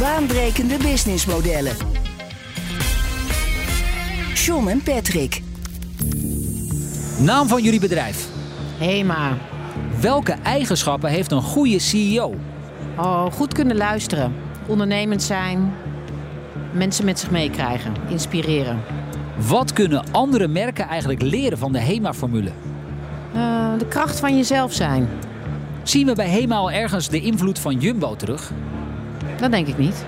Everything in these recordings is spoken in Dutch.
Baanbrekende businessmodellen. John en Patrick. Naam van jullie bedrijf. Hema. Welke eigenschappen heeft een goede CEO? Oh, goed kunnen luisteren. Ondernemend zijn. Mensen met zich meekrijgen. Inspireren. Wat kunnen andere merken eigenlijk leren van de HEMA-formule? Uh, de kracht van jezelf zijn. Zien we bij HEMA al ergens de invloed van Jumbo terug? Dat denk ik niet.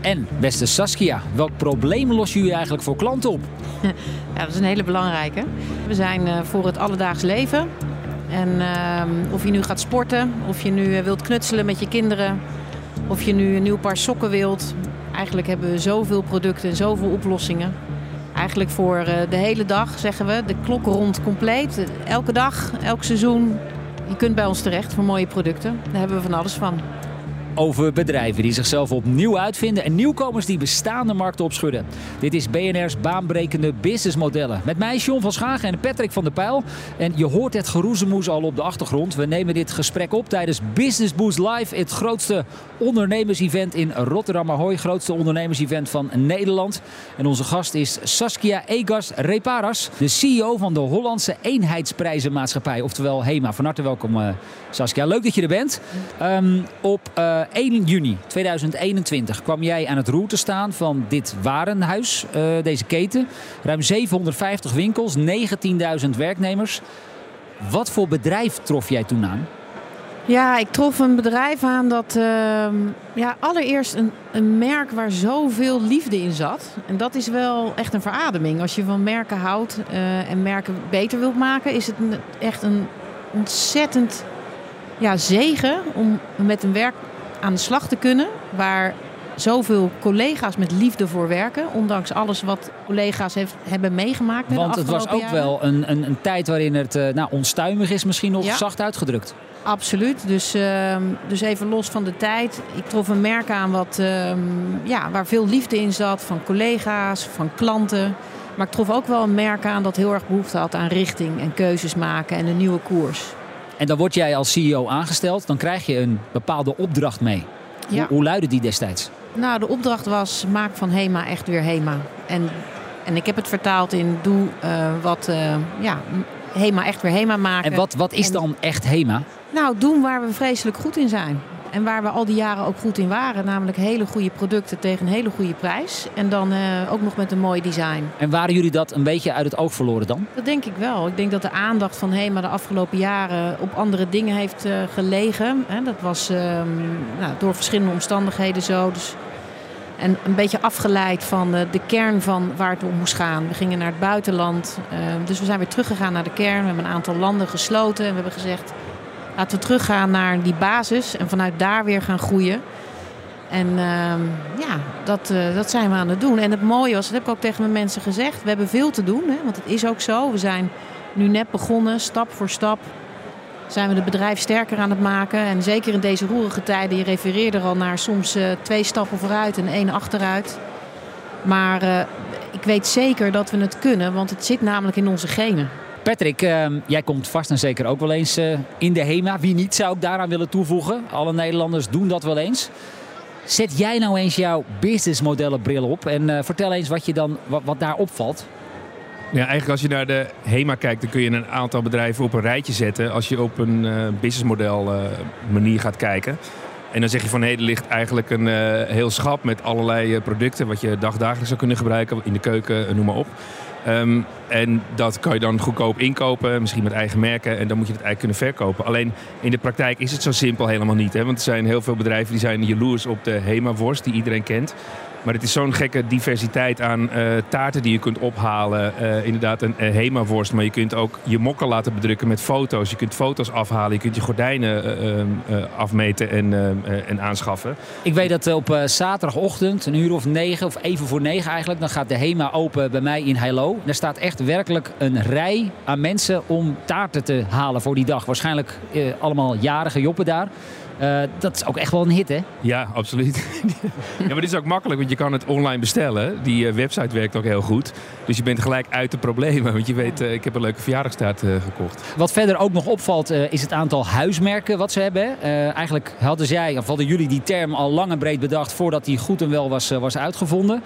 En beste Saskia, welk probleem lossen jullie eigenlijk voor klanten op? Ja, dat is een hele belangrijke. We zijn uh, voor het alledaags leven. En uh, of je nu gaat sporten, of je nu wilt knutselen met je kinderen, of je nu een nieuw paar sokken wilt. Eigenlijk hebben we zoveel producten en zoveel oplossingen. Eigenlijk voor uh, de hele dag zeggen we, de klok rond compleet. Elke dag, elk seizoen. Je kunt bij ons terecht voor mooie producten. Daar hebben we van alles van over bedrijven die zichzelf opnieuw uitvinden en nieuwkomers die bestaande markten opschudden. Dit is BNR's baanbrekende businessmodellen. Met mij John van Schagen en Patrick van der Pijl. En je hoort het geroezemoes al op de achtergrond. We nemen dit gesprek op tijdens Business Boost Live, het grootste ondernemersevent in Rotterdam Ahoy, grootste ondernemersevent van Nederland. En onze gast is Saskia Egas Reparas, de CEO van de Hollandse Eenheidsprijzenmaatschappij, oftewel HEMA. Van harte welkom uh, Saskia, leuk dat je er bent. Um, op uh, 1 juni 2021 kwam jij aan het roer te staan van dit warenhuis, uh, deze keten. Ruim 750 winkels, 19.000 werknemers. Wat voor bedrijf trof jij toen aan? Ja, ik trof een bedrijf aan dat uh, ja, allereerst een, een merk waar zoveel liefde in zat. En dat is wel echt een verademing. Als je van merken houdt uh, en merken beter wilt maken, is het echt een ontzettend ja, zegen om met een werk aan de slag te kunnen. Waar zoveel collega's met liefde voor werken. Ondanks alles wat collega's heeft, hebben meegemaakt. Want het was ook jaren. wel een, een, een, tijd waarin het uh, nou, onstuimig is, misschien nog ja. zacht uitgedrukt. Absoluut. Dus, uh, dus even los van de tijd. Ik trof een merk aan wat, uh, ja, waar veel liefde in zat. Van collega's, van klanten. Maar ik trof ook wel een merk aan dat heel erg behoefte had aan richting en keuzes maken en een nieuwe koers. En dan word jij als CEO aangesteld, dan krijg je een bepaalde opdracht mee. Ja. Hoe, hoe luidde die destijds? Nou, de opdracht was: maak van HEMA echt weer HEMA. En, en ik heb het vertaald in: doe uh, wat uh, ja, HEMA echt weer HEMA maken. En wat, wat is en, dan echt HEMA? Nou, doen waar we vreselijk goed in zijn. En waar we al die jaren ook goed in waren. Namelijk hele goede producten tegen een hele goede prijs. En dan uh, ook nog met een mooi design. En waren jullie dat een beetje uit het oog verloren dan? Dat denk ik wel. Ik denk dat de aandacht van HEMA de afgelopen jaren op andere dingen heeft uh, gelegen. En dat was uh, nou, door verschillende omstandigheden zo. Dus en een beetje afgeleid van de, de, kern van waar het om moest gaan. We gingen naar het buitenland. dus we zijn weer teruggegaan naar de kern. We hebben een aantal landen gesloten. En we hebben gezegd, laten we teruggaan naar die basis. En vanuit daar weer gaan groeien. En uh, ja, dat, uh, dat zijn we aan het doen. En het mooie was, dat heb ik ook tegen mijn mensen gezegd. We hebben veel te doen, hè, want het is ook zo. We zijn nu net begonnen, stap voor stap zijn we het bedrijf sterker aan het maken. En zeker in deze roerige tijden, je refereerde er al naar soms uh, twee stappen vooruit en één achteruit. Maar uh, ik weet zeker dat we het kunnen, want het zit namelijk in onze genen. Patrick, uh, jij komt vast en zeker ook wel eens uh, in de HEMA. Wie niet zou ik daaraan willen toevoegen. Alle Nederlanders doen dat wel eens. Zet jij nou eens jouw businessmodellenbril op en uh, vertel eens wat, je dan, wat, daar opvalt. Ja, eigenlijk als je naar de HEMA kijkt, dan kun je een aantal bedrijven op een rijtje zetten. Als je op een uh, businessmodel manier gaat kijken. En dan zeg je van hé, hey, er ligt eigenlijk een heel schap met allerlei producten. Wat je dagdagelijks zou kunnen gebruiken, in de keuken, noem maar op. Um, en dat kan je dan goedkoop inkopen, misschien met eigen merken. En dan moet je het eigenlijk kunnen verkopen. Alleen in de praktijk is het zo simpel helemaal niet. Hè? Want er zijn heel veel bedrijven die zijn jaloers op de HEMA-worst die iedereen kent. Maar het is zo'n gekke diversiteit aan eh, taarten die je kunt ophalen. Eh, inderdaad, een uh, Hema-worst. Maar je kunt ook je mokken laten bedrukken met foto's. Je kunt foto's afhalen. Je kunt je gordijnen uh, afmeten en, en aanschaffen. Ik weet dat op zaterdagochtend, een uur of negen, of even voor negen eigenlijk... dan gaat de Hema open bij mij in Heilo. Er staat echt werkelijk een rij aan mensen om taarten te halen voor die dag. Waarschijnlijk allemaal jarige joppen daar. Uh, dat is ook echt wel een hit, hè? Ja, absoluut. ja, maar dit is ook makkelijk, want je kan het online bestellen. Die uh, website werkt ook heel goed. Dus je bent gelijk uit de problemen. Want je weet, uh, ik heb een leuke verjaardagstaart gekocht. Wat verder ook nog opvalt, is het aantal huismerken wat ze hebben. eigenlijk hadden zij, of hadden jullie die term al lang en breed bedacht... voordat die goed en wel was, was uitgevonden.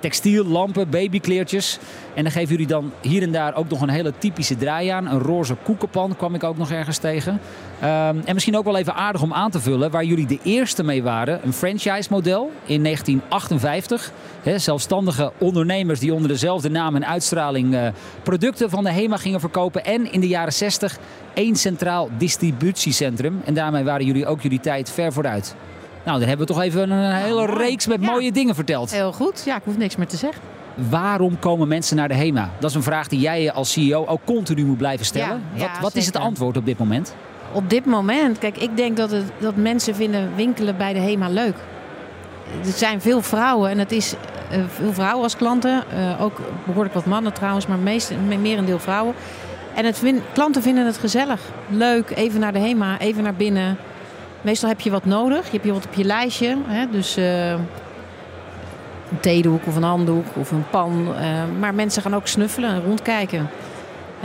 textiel, lampen, babykleertjes. En dan geven jullie dan hier en daar ook nog een hele typische draai aan. Een roze koekenpan kwam ik ook nog ergens tegen. Um, en misschien ook wel even aardig om aan te vullen waar jullie de eerste mee waren. Een franchise-model in 1958. He, zelfstandige ondernemers die onder dezelfde naam en uitstraling uh, producten van de HEMA gingen verkopen. En in de jaren 60 één centraal distributiecentrum. En daarmee waren jullie ook jullie tijd ver vooruit. Nou, dan hebben we toch even een hele reeks met ja. mooie dingen verteld. Heel goed. Ja, ik hoef niks meer te zeggen. Waarom komen mensen naar de HEMA? Dat is een vraag die jij als CEO ook continu moet blijven stellen. Ja, wat, wat is het antwoord op dit moment? Op dit moment, kijk, ik denk dat, het, dat mensen vinden winkelen bij de HEMA leuk. Er zijn veel vrouwen en het is uh, veel vrouwen als klanten. Uh, ook behoorlijk wat mannen trouwens, maar meest, merendeel vrouwen. En het vind, klanten vinden het gezellig. Leuk, even naar de HEMA, even naar binnen. Meestal heb je wat nodig. Je hebt je wat op je lijstje. Hè? Dus uh, een theedoek of een handdoek of een pan. maar mensen gaan ook snuffelen en rondkijken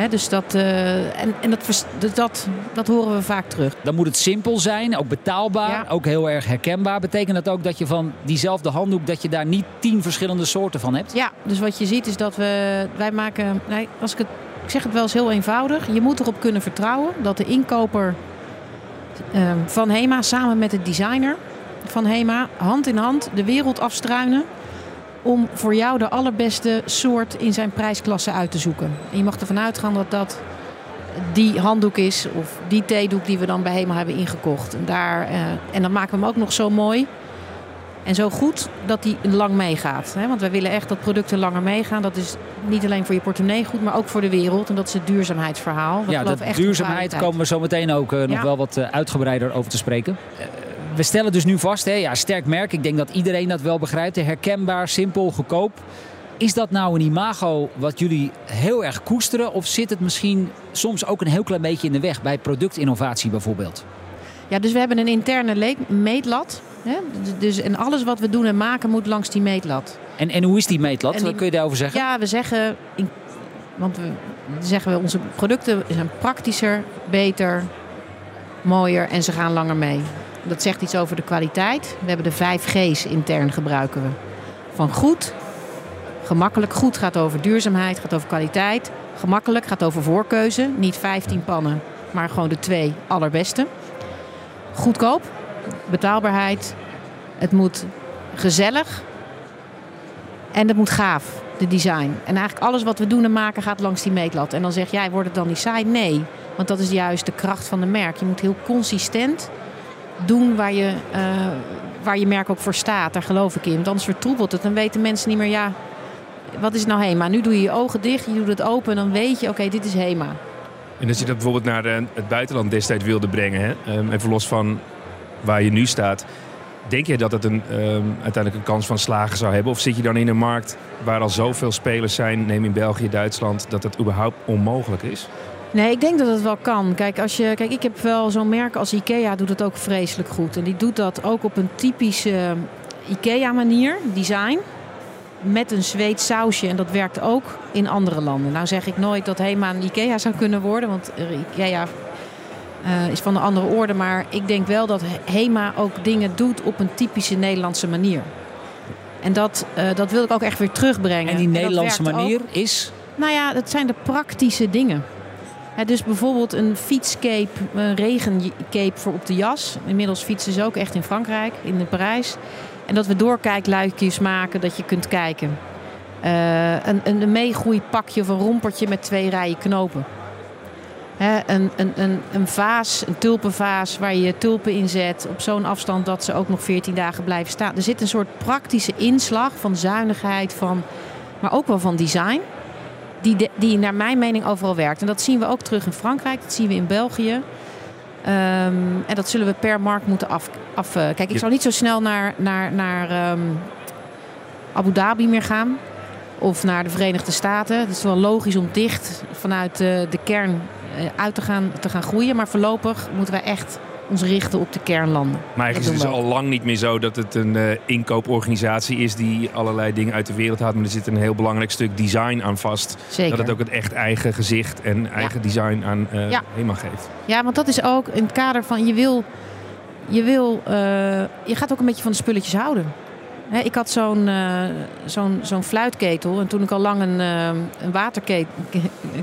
dus dat, uh, en, en dat, dat, dat horen we vaak terug. Dan moet het simpel zijn, ook betaalbaar, ook heel erg herkenbaar. Betekent dat ook dat je van diezelfde handdoek, dat je daar niet tien verschillende soorten van hebt? Ja, dus wat je ziet is dat we, wij maken, nee, als ik, het, ik zeg het wel eens heel eenvoudig. Je moet erop kunnen vertrouwen dat de inkoper uh, van HEMA samen met de designer van HEMA hand in hand de wereld afstruinen om voor jou de allerbeste soort in zijn prijsklasse uit te zoeken. En je mag ervan uitgaan dat dat die handdoek is of die theedoek die we dan bij HEMA hebben ingekocht. En, daar, uh, en dan maken we hem ook nog zo mooi en zo goed dat die lang meegaat. Hè? Want wij willen echt dat producten langer meegaan. Dat is niet alleen voor je portemonnee goed, maar ook voor de wereld. En dat is het duurzaamheidsverhaal. We ja, de duurzaamheid komen we zo meteen ook uh, ja. nog wel wat uh, uitgebreider over te spreken we stellen dus nu vast, hè, ja, sterk merk. Ik denk dat iedereen dat wel begrijpt. Herkenbaar, simpel, goedkoop. Is dat nou een imago wat jullie heel erg koesteren? Of zit het misschien soms ook een heel klein beetje in de weg bij productinnovatie bijvoorbeeld? Ja, dus we hebben een interne meetlat. Hè? Dus, en alles wat we doen en maken moet langs die meetlat. En, en hoe is die meetlat? Die, wat kun je daarover zeggen? Ja, we zeggen, in, want we zeggen we, onze producten zijn praktischer, beter, mooier en ze gaan langer mee. Dat zegt iets over de kwaliteit. We hebben de 5 G's intern gebruiken we. Van goed, gemakkelijk. Goed gaat over duurzaamheid, gaat over kwaliteit. Gemakkelijk gaat over voorkeuze. Niet 15 pannen, maar gewoon de twee allerbeste. Goedkoop, betaalbaarheid. Het moet gezellig. En het moet gaaf, de design. En eigenlijk alles wat we doen en maken gaat langs die meetlat. En dan zeg jij, wordt het dan niet saai? Nee, want dat is juist de kracht van de merk. Je moet heel consistent doen waar je, uh, waar je merk ook voor staat. Daar geloof ik in. Want anders vertroebelt het. Dan weten mensen niet meer, ja, wat is nou HEMA? Nu doe je je ogen dicht, je doet het open en dan weet je, oké, dit is HEMA. En als je dat bijvoorbeeld naar eh, het buitenland destijds wilde brengen, hè, um, even los van waar je nu staat. Denk je dat het een, um, uiteindelijk een kans van slagen zou hebben? Of zit je dan in een markt waar al zoveel spelers zijn, neem in België, Duitsland, dat het überhaupt onmogelijk is? Nee, ik denk dat het wel kan. Kijk, als je, kijk ik heb wel zo'n merk als IKEA, doet het ook vreselijk goed. En die doet dat ook op een typische IKEA-manier, design. Met een Zweeds sausje. En dat werkt ook in andere landen. Nou zeg ik nooit dat HEMA een IKEA zou kunnen worden. Want IKEA uh, is van een andere orde. Maar ik denk wel dat HEMA ook dingen doet op een typische Nederlandse manier. En dat, uh, dat wil ik ook echt weer terugbrengen. En die Nederlandse manier ook. is? Nou ja, dat zijn de praktische dingen dus bijvoorbeeld een fietscape, een regencape voor op de jas. Inmiddels fietsen ze ook echt in Frankrijk, in Parijs. En dat we doorkijkluikjes maken, dat je kunt kijken. Uh, een, een meegroeipakje of een rompertje met twee rijen knopen. Een, een, een, een vaas, een tulpenvaas waar je tulpen in zet op zo'n afstand dat ze ook nog 14 dagen blijven staan. Er zit een soort praktische inslag van zuinigheid, van, maar ook wel van design. Die, de- die naar mijn mening overal werkt. En dat zien we ook terug in Frankrijk, dat zien we in België. Ehm, en dat zullen we per markt moeten af. af eh, kijk, ik Je- zou niet zo snel naar, naar, naar ehm, Abu Dhabi meer gaan. Of naar de Verenigde Staten. Het is wel logisch om dicht vanuit eh, de kern eh, uit te gaan, te gaan groeien. Maar voorlopig moeten wij echt ons richten op de kernlanden. Maar eigenlijk is het dus al lang niet meer zo dat het een eh, inkooporganisatie is die allerlei dingen uit de wereld haalt. Maar er zit een heel belangrijk stuk design aan vast. Zeker. Dat het ook het echt eigen gezicht en eigen design aan Ja. HEMA geeft. Ja, want dat is ook in het kader van je wil. Je, wil, eh, je gaat ook een beetje van de spulletjes houden. Ik had zo'n zo'n zo'n fluitketel. En toen ik al lang een, een waterketel.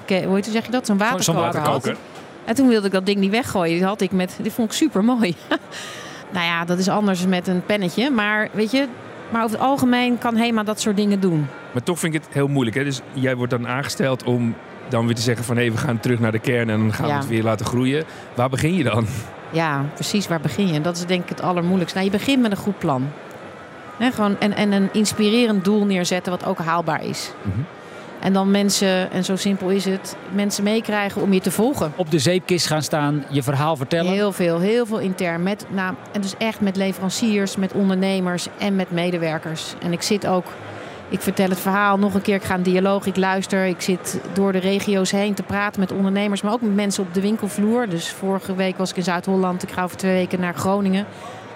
Hoe heet het, zeg je dat? Zo'n Zo'n waterkoker had. En toen wilde ik dat ding niet weggooien. Die had ik met. Dit vond ik super mooi. nou ja, dat is anders met een pennetje. Maar weet je. Maar over het algemeen kan HEMA dat soort dingen doen. Maar toch vind ik het heel moeilijk. Hè? Dus jij wordt dan aangesteld om dan weer te zeggen van hé, we gaan terug naar de kern en dan gaan we het weer laten groeien. Waar begin je dan? Ja, precies. Waar begin je? En dat is denk ik het allermoeilijkste. Nou, je begint met een goed plan. Gewoon, en, en een inspirerend doel neerzetten wat ook haalbaar is. Mhm. En dan mensen, en zo simpel is het, mensen meekrijgen om je te volgen. Op de zeepkist gaan staan, je verhaal vertellen. Heel veel, heel veel intern. Met, nou, en dus echt met leveranciers, met ondernemers en met medewerkers. En ik zit ook, ik vertel het verhaal nog een keer, ik ga een dialoog, ik luister. Ik zit door de regio's heen te praten met ondernemers, maar ook met mensen op de winkelvloer. Dus vorige week was ik in Zuid-Holland, ik ga over twee weken naar Groningen.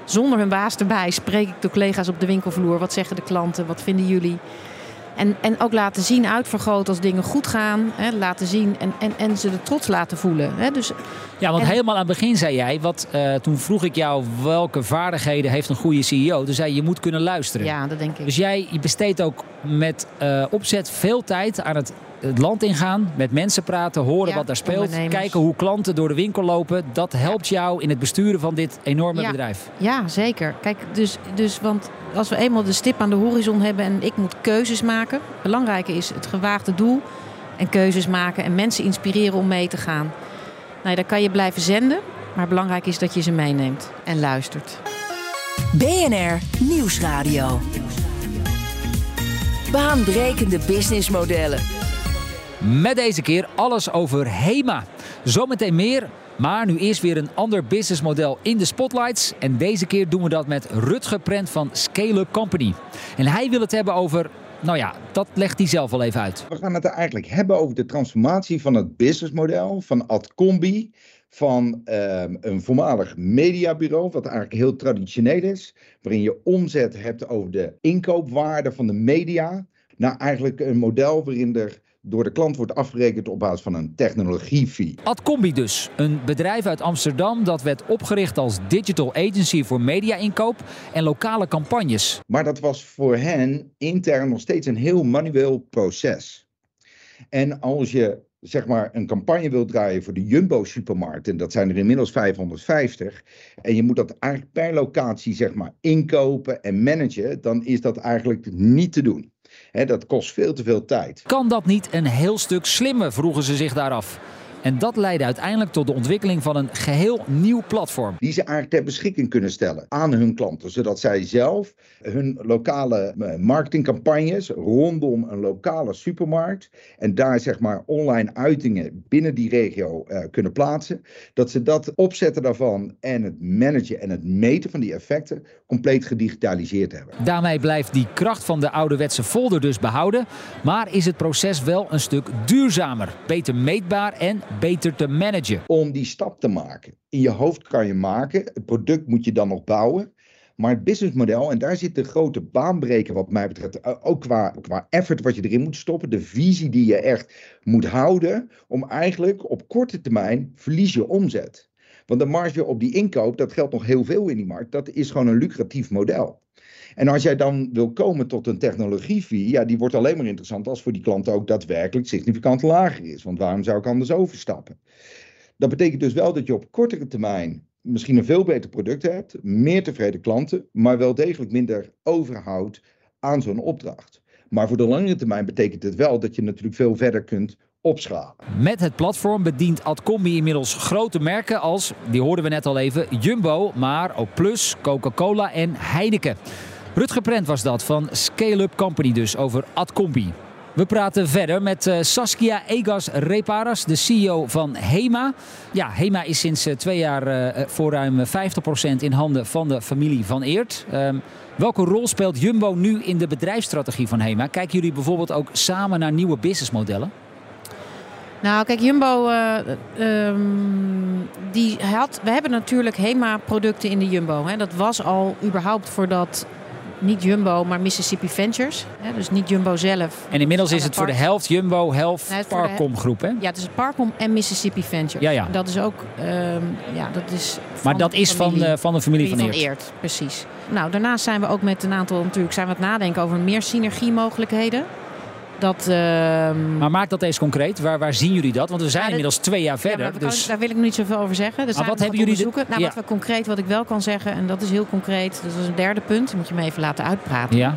Zonder hun baas erbij spreek ik de collega's op de winkelvloer. Wat zeggen de klanten? Wat vinden jullie? En, en ook laten zien, uitvergroten als dingen goed gaan. Hè, laten zien en, en, en ze de trots laten voelen. Hè. Dus Ja, want En- helemaal aan het begin zei jij, wat, eh, toen vroeg ik jou welke vaardigheden heeft een goede CEO. Toen zei je, je moet kunnen luisteren. ja, dat denk ik. Dus jij je besteedt ook met eh, opzet veel tijd aan het, het land ingaan, met mensen praten, horen Ja, wat daar speelt, kijken hoe klanten door de winkel lopen. Dat helpt jou in het besturen van dit enorme Ja. bedrijf. Ja, zeker. Kijk, dus, dus, want als we eenmaal de stip aan de horizon hebben en ik moet keuzes maken. Het belangrijke is het gewaagde doel en keuzes maken en mensen inspireren om mee te gaan. Nou, ja, dan kan je blijven zenden, maar belangrijk is dat je ze meeneemt en luistert. BNR Nieuwsradio. Baanbrekende businessmodellen. Met deze keer alles over HEMA. Zometeen meer, maar nu eerst weer een ander businessmodel in de spotlights. En deze keer doen we dat met Rutger Prent van Scale Company. En hij wil het hebben over, nou ja, dat legt hij zelf al even uit. We gaan het eigenlijk hebben over de transformatie van het businessmodel van Adcombi. Van ehm, een voormalig mediabureau, wat eigenlijk heel traditioneel is. Waarin je omzet hebt over de inkoopwaarde van de media. Naar eigenlijk een model waarin er door de klant wordt afgerekend op basis van een technologiefee. Adcombi dus, een bedrijf uit Amsterdam dat werd opgericht als digital agency voor media-inkoop en lokale campagnes. Maar dat was voor hen intern nog steeds een heel manueel proces. En als je zeg maar een campagne wilt draaien voor de Jumbo supermarkt, en dat zijn er inmiddels 550, en je moet dat eigenlijk per locatie zeg maar inkopen en managen, dan is dat eigenlijk niet te doen. Dat kost veel te veel tijd. Kan dat niet een heel stuk slimmer, vroegen ze zich daar af. En dat leidde uiteindelijk tot de ontwikkeling van een geheel nieuw platform. die ze eigenlijk ter beschikking kunnen stellen aan hun klanten, zodat zij zelf hun lokale eh, marketingcampagnes rondom een lokale supermarkt en daar zeg maar online uitingen binnen die regio eh, kunnen plaatsen, dat ze dat opzetten daarvan en het managen en het meten van die effecten compleet gedigitaliseerd hebben. Daarmee blijft die kracht van de ouderwetse folder dus behouden. Maar is het proces wel een stuk duurzamer, beter meetbaar en beter te managen. om die stap te maken. In je hoofd kan je maken, het product moet je dan nog bouwen. Maar het businessmodel, en daar zit de grote baanbreker wat mij betreft, eh, ook qua, qua effort wat je erin moet stoppen, de visie die je echt moet houden, om eigenlijk op korte termijn verlies je omzet. Want de marge op die inkoop, dat geldt nog heel veel in die markt, dat is gewoon een lucratief model. En als jij dan wil komen tot een technologiefee, ja, die wordt alleen maar interessant als voor die klant ook daadwerkelijk significant lager is. Want waarom zou ik anders overstappen? Dat betekent dus wel dat je op kortere termijn misschien een veel beter product hebt, meer tevreden klanten, maar wel degelijk minder overhoudt aan zo'n opdracht. Maar voor de langere termijn betekent het wel dat je natuurlijk veel verder kunt opschalen. Met het platform bedient Adcombi inmiddels grote merken als, die hoorden we net al even, Jumbo, maar ook Plus, Coca-Cola en Heineken. Rutger Prent was dat van Scale Up Company dus over Adcombi. We praten verder met uh, Saskia Egas Reparas, de CEO van HEMA. Ja, HEMA is sinds uh, twee jaar voor ruim 50% in handen van de familie van Eert. Um, welke rol speelt Jumbo nu in de bedrijfsstrategie van HEMA? Kijken jullie bijvoorbeeld ook samen naar nieuwe businessmodellen? Nou, kijk, Jumbo, uh, um, die had, we hebben natuurlijk HEMA-producten in de Jumbo. Hè. Dat was al überhaupt voordat niet Jumbo, maar Mississippi Ventures. Hè, dus niet Jumbo zelf. En inmiddels is het voor de helft Jumbo, helft nee, Parcom groep, hè? Ja, het is het Parcom en Mississippi Ventures. Ja, ja. Dat is ook, um, ja, dat is Maar dat is familie, van, uh, van de familie van Eert. Van Eert, precies. Nou, daarnaast zijn we ook met een aantal, natuurlijk zijn we aan het nadenken over meer synergiemogelijkheden. Dat, uh, maar maak dat eens concreet. Waar, waar zien jullie dat? Want we zijn ja, inmiddels twee jaar verder. Ja, dus... Daar wil ik nog niet zoveel over zeggen. Maar wat hebben jullie de... Nou, wat we concreet, wat ik wel kan zeggen, en dat is heel concreet. Dat is een derde punt. moet je me even laten uitpraten. Ja.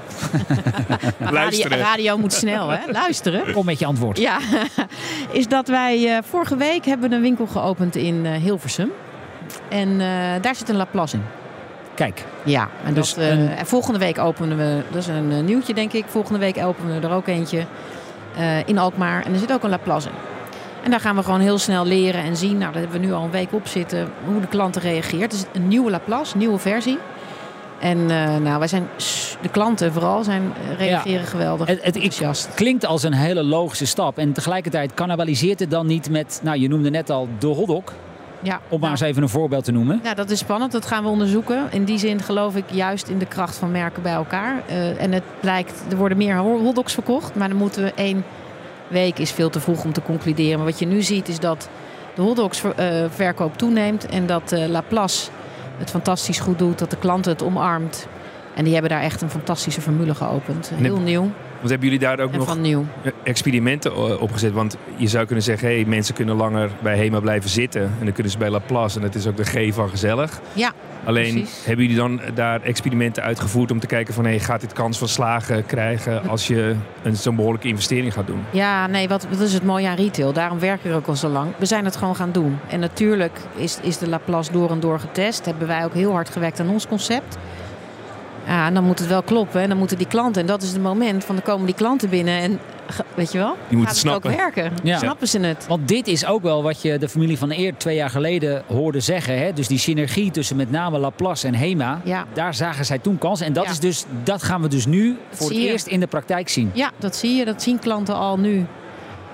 radio, radio moet snel, hè? Luisteren. Kom met je antwoord. Ja. is dat wij uh, vorige week hebben een winkel geopend in uh, Hilversum. En uh, daar zit een Laplace in. Kijk. Ja, en, dus dat, een... en volgende week openen we, dat is een uh, nieuwtje denk ik, volgende week openen we er ook eentje uh, in Alkmaar. En er zit ook een Laplace in. En daar gaan we gewoon heel snel leren en zien, nou daar hebben we nu al een week op zitten, hoe de klanten reageert. Het is een nieuwe Laplace, nieuwe versie. En nou, wij zijn, de klanten vooral, zijn, reageren ja, geweldig het, het, enthousiast. Klinkt als een hele logische stap. En tegelijkertijd cannibaliseert het dan niet met, nou je noemde net al de hotdog. Ja, Om maar nou, eens even een voorbeeld te noemen. Ja, dat is spannend. Dat gaan we onderzoeken. In die zin geloof ik juist in de kracht van merken bij elkaar. Uh, en het blijkt, er worden meer hotdogs verkocht. Maar dan moeten we één week is veel te vroeg om te concluderen. Maar wat je nu ziet is dat de hotdogsverkoop uh, toeneemt. En dat uh, Laplace het fantastisch goed doet. Dat de klanten het omarmt. En die hebben daar echt een fantastische formule geopend. Heel nieuw. Want hebben jullie daar ook nog nieuw. experimenten opgezet? Want je zou kunnen zeggen, hey, mensen kunnen langer bij HEMA blijven zitten. En dan kunnen ze bij Laplace. En dat is ook de G van gezellig. Ja, Alleen precies. hebben jullie dan daar experimenten uitgevoerd om te kijken van... Hey, gaat dit kans van slagen krijgen als je een zo'n behoorlijke investering gaat doen? Ja, nee, wat, wat is het mooie aan retail? Daarom werken we ook al zo lang. We zijn het gewoon gaan doen. En natuurlijk is, is de Laplace door en door getest. Hebben wij ook heel hard gewerkt aan ons concept. Ja, en dan moet het wel kloppen. En dan moeten die klanten. En dat is het moment van dan komen die klanten binnen. En weet je wel? Die moeten gaat snappen. het ook werken. Ja. Snappen ze het? Want dit is ook wel wat je de familie van Eert twee jaar geleden hoorde zeggen. Hè? Dus die synergie tussen met name Laplace en HEMA. Ja. Daar zagen zij toen kans. En dat, Ja. is dus, dat gaan we dus nu voor het je. eerst in de praktijk zien. Ja, dat zie je. Dat zien klanten al nu.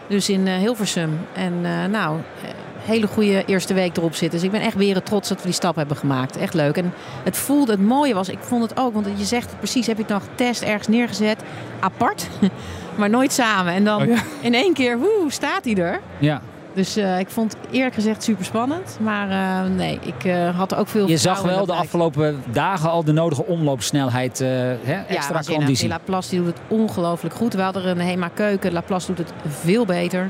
Dus in eh, Hilversum. En eh, nou, eh, hele goede eerste week erop zitten. Dus ik ben echt weer trots dat we die stap hebben gemaakt. Echt leuk. En het voelde, het mooie was, ik vond het ook, want je zegt het precies, heb je het nog getest, ergens neergezet, apart, maar nooit samen. En dan Oh ja. in één keer, woe, staat hij er. Ja. Dus eh, ik vond het eerlijk gezegd super spannend. Maar eh, nee, ik eh, had ook veel Je zag wel de afgelopen dagen al de nodige omloopsnelheid. hè, extra. Die conditie. Laplace die doet het ongelooflijk goed. We hadden een Hema keuken. Laplace doet het veel beter.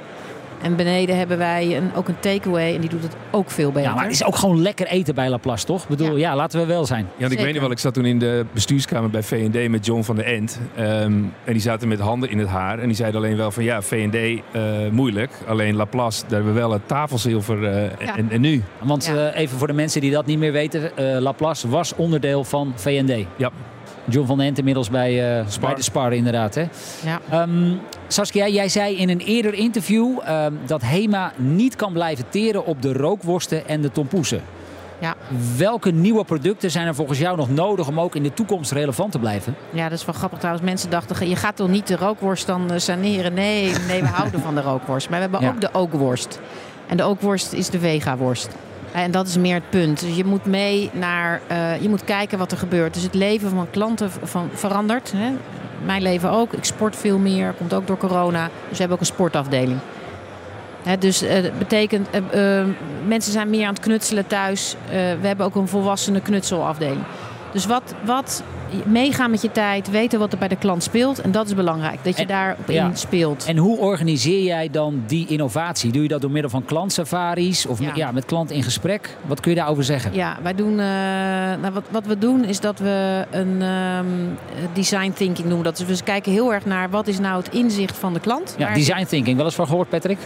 En beneden hebben wij een, ook een takeaway. En die doet het ook veel beter. Ja, maar het is ook gewoon lekker eten bij Laplace, toch? Ik bedoel, ja. Ja. laten we wel zijn. Ja, want ik Zeker. weet nog wel, ik zat toen in de bestuurskamer bij V&D met John van der End. Ehm, en die zaten met handen in het haar. En die zeiden alleen wel van ja, V&D eh, moeilijk. Alleen Laplace, daar hebben we wel het tafelzilver. eh, Ja. en, en nu? Want Ja. eh, even voor de mensen die dat niet meer weten. eh, Laplace was onderdeel van V&D. Ja. John van den Ent inmiddels bij, eh, Spar. bij de Spar inderdaad. Hè? Ja. Ehm, Saskia, jij zei in een eerder interview ehm, dat HEMA niet kan blijven teren op de rookworsten en de tompoesen. Ja. Welke nieuwe producten zijn er volgens jou nog nodig om ook in de toekomst relevant te blijven? Ja, dat is wel grappig trouwens. Mensen dachten, je gaat toch niet de rookworst dan eh, saneren? Nee, nee, we houden van de rookworst. Maar we hebben Ja. ook de ookworst. En de ookworst is de vegaworst. En dat is meer het punt. Dus je moet mee naar, eh, je moet kijken wat er gebeurt. Dus het leven van klanten van, verandert. Hè? Mijn leven ook. Ik sport veel meer. Komt ook door corona. Dus we hebben ook een sportafdeling. Dus eh, dat betekent, eh, mensen zijn meer aan het knutselen thuis. We hebben ook een volwassenen knutselafdeling. Dus wat, wat meegaan met je tijd, weten wat er bij de klant speelt. En dat is belangrijk, dat je En- daarop ja. in speelt. En hoe organiseer jij dan die innovatie? Doe je dat door middel van klantsafaris of Ja. met, ja, met klant in gesprek? Wat kun je daarover zeggen? Ja, wij doen, eh, nou, wat, wat we doen is dat we een ehm, design thinking noemen. Dat. Dus we kijken heel erg naar wat is nou het inzicht van de klant. Ja, design thinking, wel eens van gehoord, Patrick?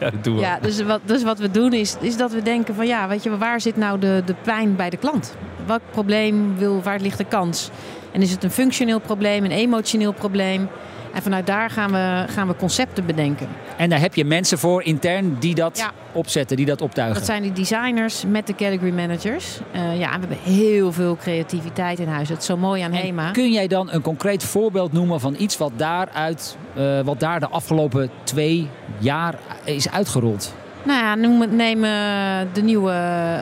Ja, dat doen we. Ja, dus wat, dus wat we doen is, is dat we denken van ja, weet je, waar zit nou de, de pijn bij de klant? Welk probleem wil, waar ligt de kans? En is het een functioneel probleem, een emotioneel probleem? En vanuit daar gaan we, gaan we concepten bedenken. En daar heb je mensen voor intern die dat Ja. opzetten, die dat optuigen. Dat zijn die designers met de category managers. Eh, ja, we hebben heel veel creativiteit in huis. Dat is zo mooi aan En HEMA. kun jij dan een concreet voorbeeld noemen van iets wat, daaruit, eh, wat daar de afgelopen twee jaar is uitgerold? Nou ja, noem neem eh, de nieuwe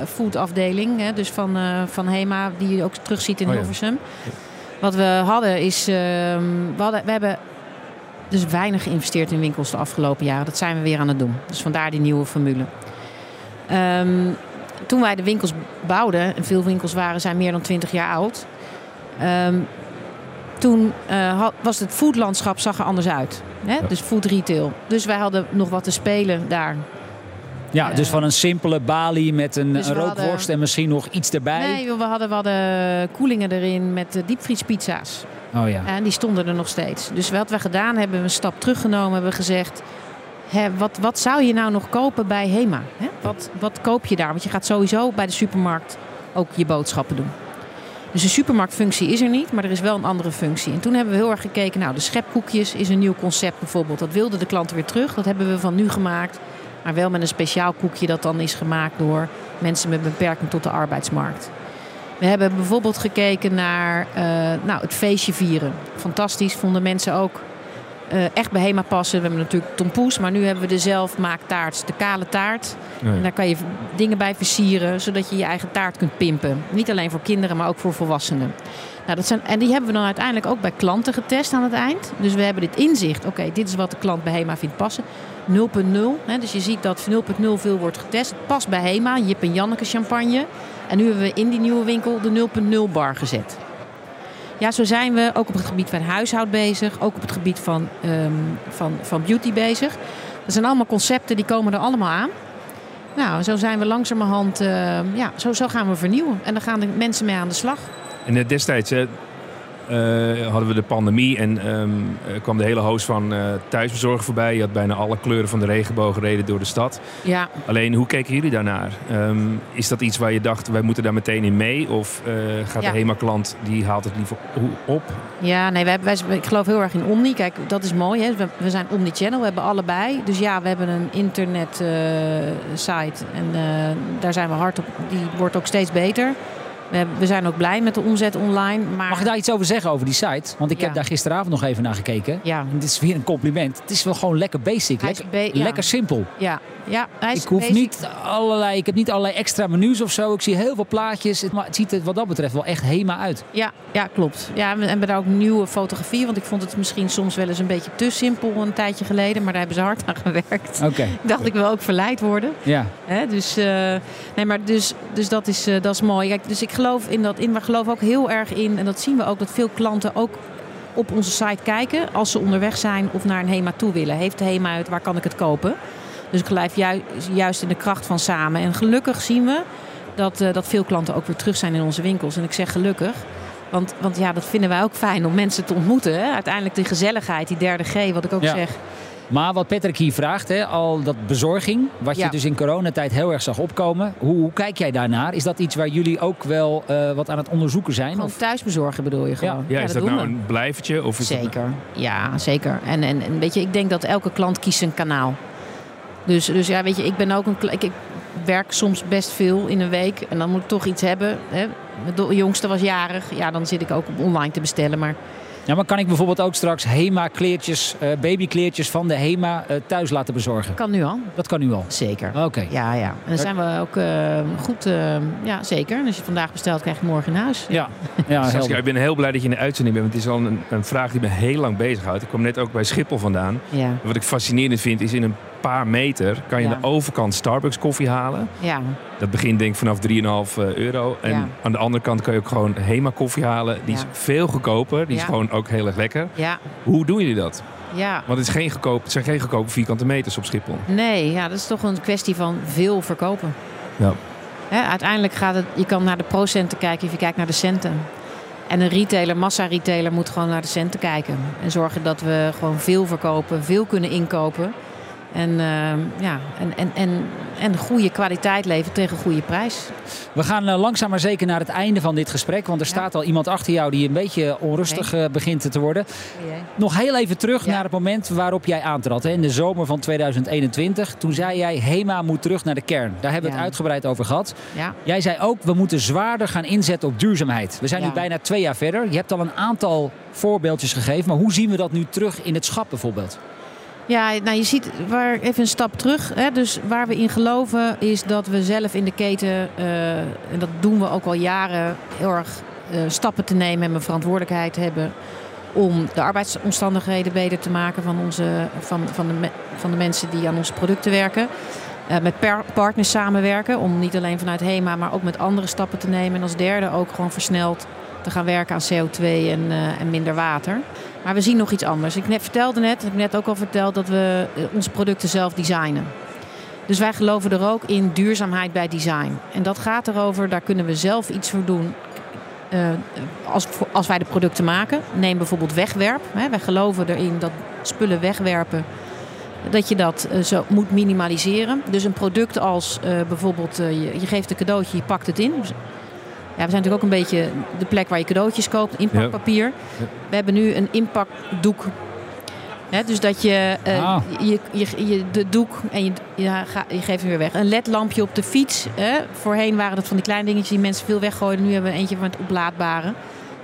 foodafdeling, hè, dus van, eh, van HEMA, die je ook terugziet in Oh ja. Hilversum. Wat we hadden is, ehm, we, hadden, we hebben dus weinig geïnvesteerd in winkels de afgelopen jaren. Dat zijn we weer aan het doen. Dus vandaar die nieuwe formule. Ehm, toen wij de winkels bouwden, en veel winkels waren, zijn meer dan 20 jaar oud. ehm, toen had, was het foodlandschap zag er anders uit. Hè? Ja. Dus food retail. Dus wij hadden nog wat te spelen daar. Ja, dus van een simpele balie met een, dus een rookworst hadden- en misschien nog iets erbij. Nee, we hadden, we hadden koelingen erin met eh, diepvriespizza's. Oh ja. En die stonden er nog steeds. Dus wat we gedaan hebben, we een stap teruggenomen. Hebben we gezegd, hè, wat, wat zou je nou nog kopen bij HEMA? Hè? Wat, wat koop je daar? Want je gaat sowieso bij de supermarkt ook je boodschappen doen. Dus de supermarktfunctie is er niet, maar er is wel een andere functie. En toen hebben we heel erg gekeken, nou de schepkoekjes is een nieuw concept bijvoorbeeld. Dat wilden de klanten weer terug. Dat hebben we van nu gemaakt. Maar wel met een speciaal koekje dat dan is gemaakt door mensen met beperking tot de arbeidsmarkt. We hebben bijvoorbeeld gekeken naar eh, nou, het feestje vieren. Fantastisch, vonden mensen ook eh, echt bij HEMA passen. We hebben natuurlijk tompoes, maar nu hebben we de zelfmaaktaart, de kale taart. Nee. En daar kan je dingen bij versieren, zodat je je eigen taart kunt pimpen. Niet alleen voor kinderen, maar ook voor volwassenen. Nou, dat zijn, en die hebben we dan uiteindelijk ook bij klanten getest aan het eind. Dus we hebben dit inzicht. Oké, dit is wat de klant bij HEMA vindt passen. 0.0. Hè, dus je ziet dat 0.0 veel wordt getest. Het past bij HEMA, Jip en Janneke champagne. En nu hebben we in die nieuwe winkel de 0.0 bar gezet. Ja, zo zijn we ook op het gebied van huishoud bezig. Ook op het gebied van, ehm, van, van beauty bezig. Dat zijn allemaal concepten die komen er allemaal aan. Nou, zo zijn we langzamerhand, ehm, ja, zo, zo gaan we vernieuwen. En dan gaan de mensen mee aan de slag. En eh, destijds hadden we de pandemie en ehm, er kwam de hele host van eh thuisbezorgen voorbij. Je had bijna alle kleuren van de regenboog gereden door de stad. Ja, Alleen, hoe keken jullie daarnaar? Ehm, is dat iets waar je dacht, wij moeten daar meteen in mee? Of eh, gaat Ja. de HEMA-klant, die haalt het liever op? Ja, nee, wij, wij, ik geloof heel erg in Omni. Kijk, dat is mooi. Hè? We, we zijn Omni-channel, we hebben allebei. Dus ja, we hebben een internet-site. en eh, daar zijn we hard op. Die wordt ook steeds beter. We, zijn ook blij met de omzet online. Maar Mag ik daar iets over zeggen over die site? Want ik Ja. heb daar gisteravond nog even naar gekeken. Ja. En dit is weer een compliment. Het is wel gewoon lekker basic. Lekker, ja. lekker simpel. Ja, ja hij is Ik, hoef basic. niet allerlei, ik heb niet allerlei extra menus of zo. Ik zie heel veel plaatjes. Het, maar het ziet er wat dat betreft wel echt HEMA uit. Ja, ja, klopt. Ja, we hebben daar ook nieuwe fotografie. Want ik vond het misschien soms wel eens een beetje te simpel een tijdje geleden. Maar daar hebben ze hard aan gewerkt. Oké. Dacht ik wil ook verleid worden. Ja. Hè? Dus, eh, nee, maar dus, dus dat, is, eh, dat is mooi. Kijk, dus ik geloof in dat in. Maar geloof ook heel erg in. En dat zien we ook dat veel klanten ook op onze site kijken. Als ze onderweg zijn of naar een HEMA toe willen. Heeft de HEMA uit, waar kan ik het kopen? Dus ik geloof ju- juist in de kracht van samen. En gelukkig zien we dat, eh, dat veel klanten ook weer terug zijn in onze winkels. En ik zeg gelukkig. Want, want ja, dat vinden wij ook fijn om mensen te ontmoeten. Hè? Uiteindelijk die gezelligheid, die derde G, wat ik ook Ja. zeg. Maar wat Patrick hier vraagt, hè, al dat bezorging, wat je Ja. dus in coronatijd heel erg zag opkomen. Hoe, hoe kijk jij daarnaar? Is dat iets waar jullie ook wel eh, wat aan het onderzoeken zijn? Gewoon Of? thuis bezorgen bedoel je gewoon. Ja, is dat, doen nou we. een blijvertje? Of is dat- Zeker, ja, zeker. En, en, en weet je, ik denk dat elke klant kiest een kanaal. Dus, dus ja, weet je, ik ben ook een. Ik, ik werk soms best veel in een week en dan moet ik toch iets hebben. Hè. Mijn jongste was jarig, ja, dan zit ik ook om online te bestellen. Maar Ja, maar kan ik bijvoorbeeld ook straks HEMA kleertjes, eh, babykleertjes van de HEMA eh, thuis laten bezorgen? kan nu al. Dat kan nu al. Zeker. Oké. Ja, ja. En dan zijn we ook eh, goed. eh, ja, zeker. En als je vandaag bestelt, krijg je morgen in huis. Ja, ja Saskia, ik ben heel blij dat je in de uitzending bent. Want het is al een, een vraag die me heel lang bezighoudt. Ik kwam net ook bij Schiphol vandaan. Ja. Wat ik fascinerend vind is in een paar meter kan je Ja. aan de overkant Starbucks koffie halen. Ja, Dat begint denk ik vanaf 3,5 euro. En Ja. aan de andere kant kan je ook gewoon Hema koffie halen. Die is veel goedkoper. Die is gewoon ook heel erg lekker. ja, Hoe doen jullie dat? ja. Want het, is geen goedkoop, het zijn geen goedkope vierkante meters op Schiphol. Nee, ja, dat is toch een kwestie van veel verkopen. Ja. Uiteindelijk gaat het, je kan naar de procenten kijken of je kijkt naar de centen. En een retailer, massa-retailer, moet gewoon naar de centen kijken. En zorgen dat we gewoon veel verkopen, veel kunnen inkopen. En, ehm, ja, en, en, en, en goede kwaliteit leveren tegen goede prijs. We gaan eh, langzaam maar zeker naar het einde van dit gesprek. Want er Ja. staat al iemand achter jou die een beetje onrustig eh, begint te worden. Oh Nog heel even terug Ja. naar het moment waarop jij aantrad. Hè, in de zomer van 2021. Toen zei jij, HEMA moet terug naar de kern. Daar hebben we het uitgebreid over gehad. Jij zei ook, we moeten zwaarder gaan inzetten op duurzaamheid. We zijn nu bijna twee jaar verder. Je hebt al een aantal voorbeeldjes gegeven. Maar hoe zien we dat nu terug in het schap bijvoorbeeld? Ja, nou je ziet waar even een stap terug. Hè. Dus waar we in geloven is dat we zelf in de keten, eh, en dat doen we ook al jaren, heel erg eh, stappen te nemen en een verantwoordelijkheid hebben om de arbeidsomstandigheden beter te maken van, onze, van, van, de, van de mensen die aan onze producten werken. Eh, met partners samenwerken om niet alleen vanuit HEMA, maar ook met andere stappen te nemen. En als derde ook gewoon versneld te gaan werken aan CO2 en, eh, en minder water. Maar we zien nog iets anders. Ik net, vertelde net, heb ik net ook al verteld, dat we eh, onze producten zelf designen. Dus wij geloven er ook in duurzaamheid bij design. En dat gaat erover, daar kunnen we zelf iets voor doen. als, als wij de producten maken. Neem bijvoorbeeld wegwerp. Hè. Wij geloven erin dat spullen wegwerpen, dat je dat eh, zo moet minimaliseren. Dus een product als eh, bijvoorbeeld, eh, je, je geeft een cadeautje, je pakt het in. Ja, we zijn natuurlijk ook een beetje de plek waar je cadeautjes koopt, inpakpapier. We hebben nu een inpakdoek. Hè, dus dat je, Ah. je, je, je de doek en je, ga- je geeft hem weer weg. Een ledlampje op de fiets. Hè. Voorheen waren dat van die kleine dingetjes die mensen veel weggooien. Nu hebben we eentje met oplaadbare.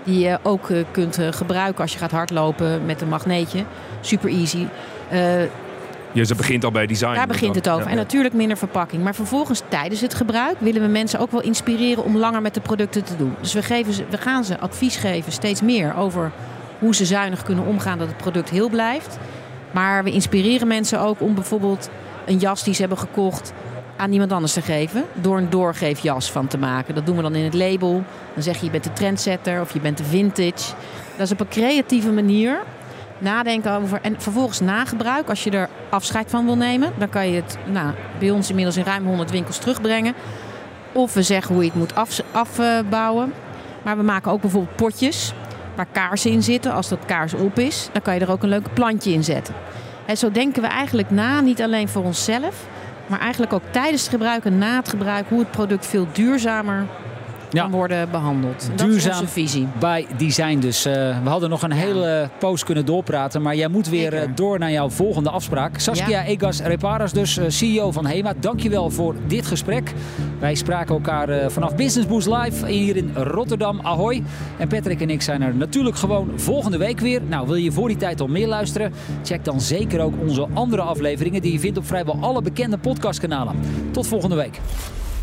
Die je ook kunt gebruiken als je gaat hardlopen met een magneetje. Super easy. Dus dat begint al bij design. daar begint het over. Ja. En natuurlijk minder verpakking. Maar vervolgens tijdens het gebruik willen we mensen ook wel inspireren om langer met de producten te doen. Dus we, geven ze, we gaan ze advies geven, steeds meer over hoe ze zuinig kunnen omgaan dat het product heel blijft. Maar we inspireren mensen ook om bijvoorbeeld een jas die ze hebben gekocht aan iemand anders te geven. Door een doorgeefjas van te maken. Dat doen we dan in het label. Dan zeg je je bent de trendsetter of je bent de vintage. Dat is op een creatieve manier nadenken over. En vervolgens nagebruik. Als je er afscheid van wil nemen, dan kan je het nou, bij ons inmiddels in ruim 100 winkels terugbrengen. Of we zeggen hoe je het moet af- afbouwen. Maar we maken ook bijvoorbeeld potjes waar kaarsen in zitten. Als dat kaars op is, dan kan je er ook een leuk plantje in zetten. En zo denken we eigenlijk na, niet alleen voor onszelf, maar eigenlijk ook tijdens het gebruik en na het gebruik, hoe het product veel duurzamer. Kan worden behandeld. Dat is Duurzaam. onze visie. Bij design dus. Eh, we hadden nog een hele poos kunnen doorpraten. Maar jij moet weer eh, door naar jouw volgende afspraak. Saskia Egas Reparas, dus eh, CEO van HEMA. Dankjewel voor dit gesprek. Wij spraken elkaar vanaf Business Boost Live hier in Rotterdam. Ahoy. En Patrick en ik zijn er natuurlijk gewoon volgende week weer. Nou, wil je voor die tijd al meer luisteren? Check dan zeker ook onze andere afleveringen die je vindt op vrijwel alle bekende podcastkanalen. Tot volgende week.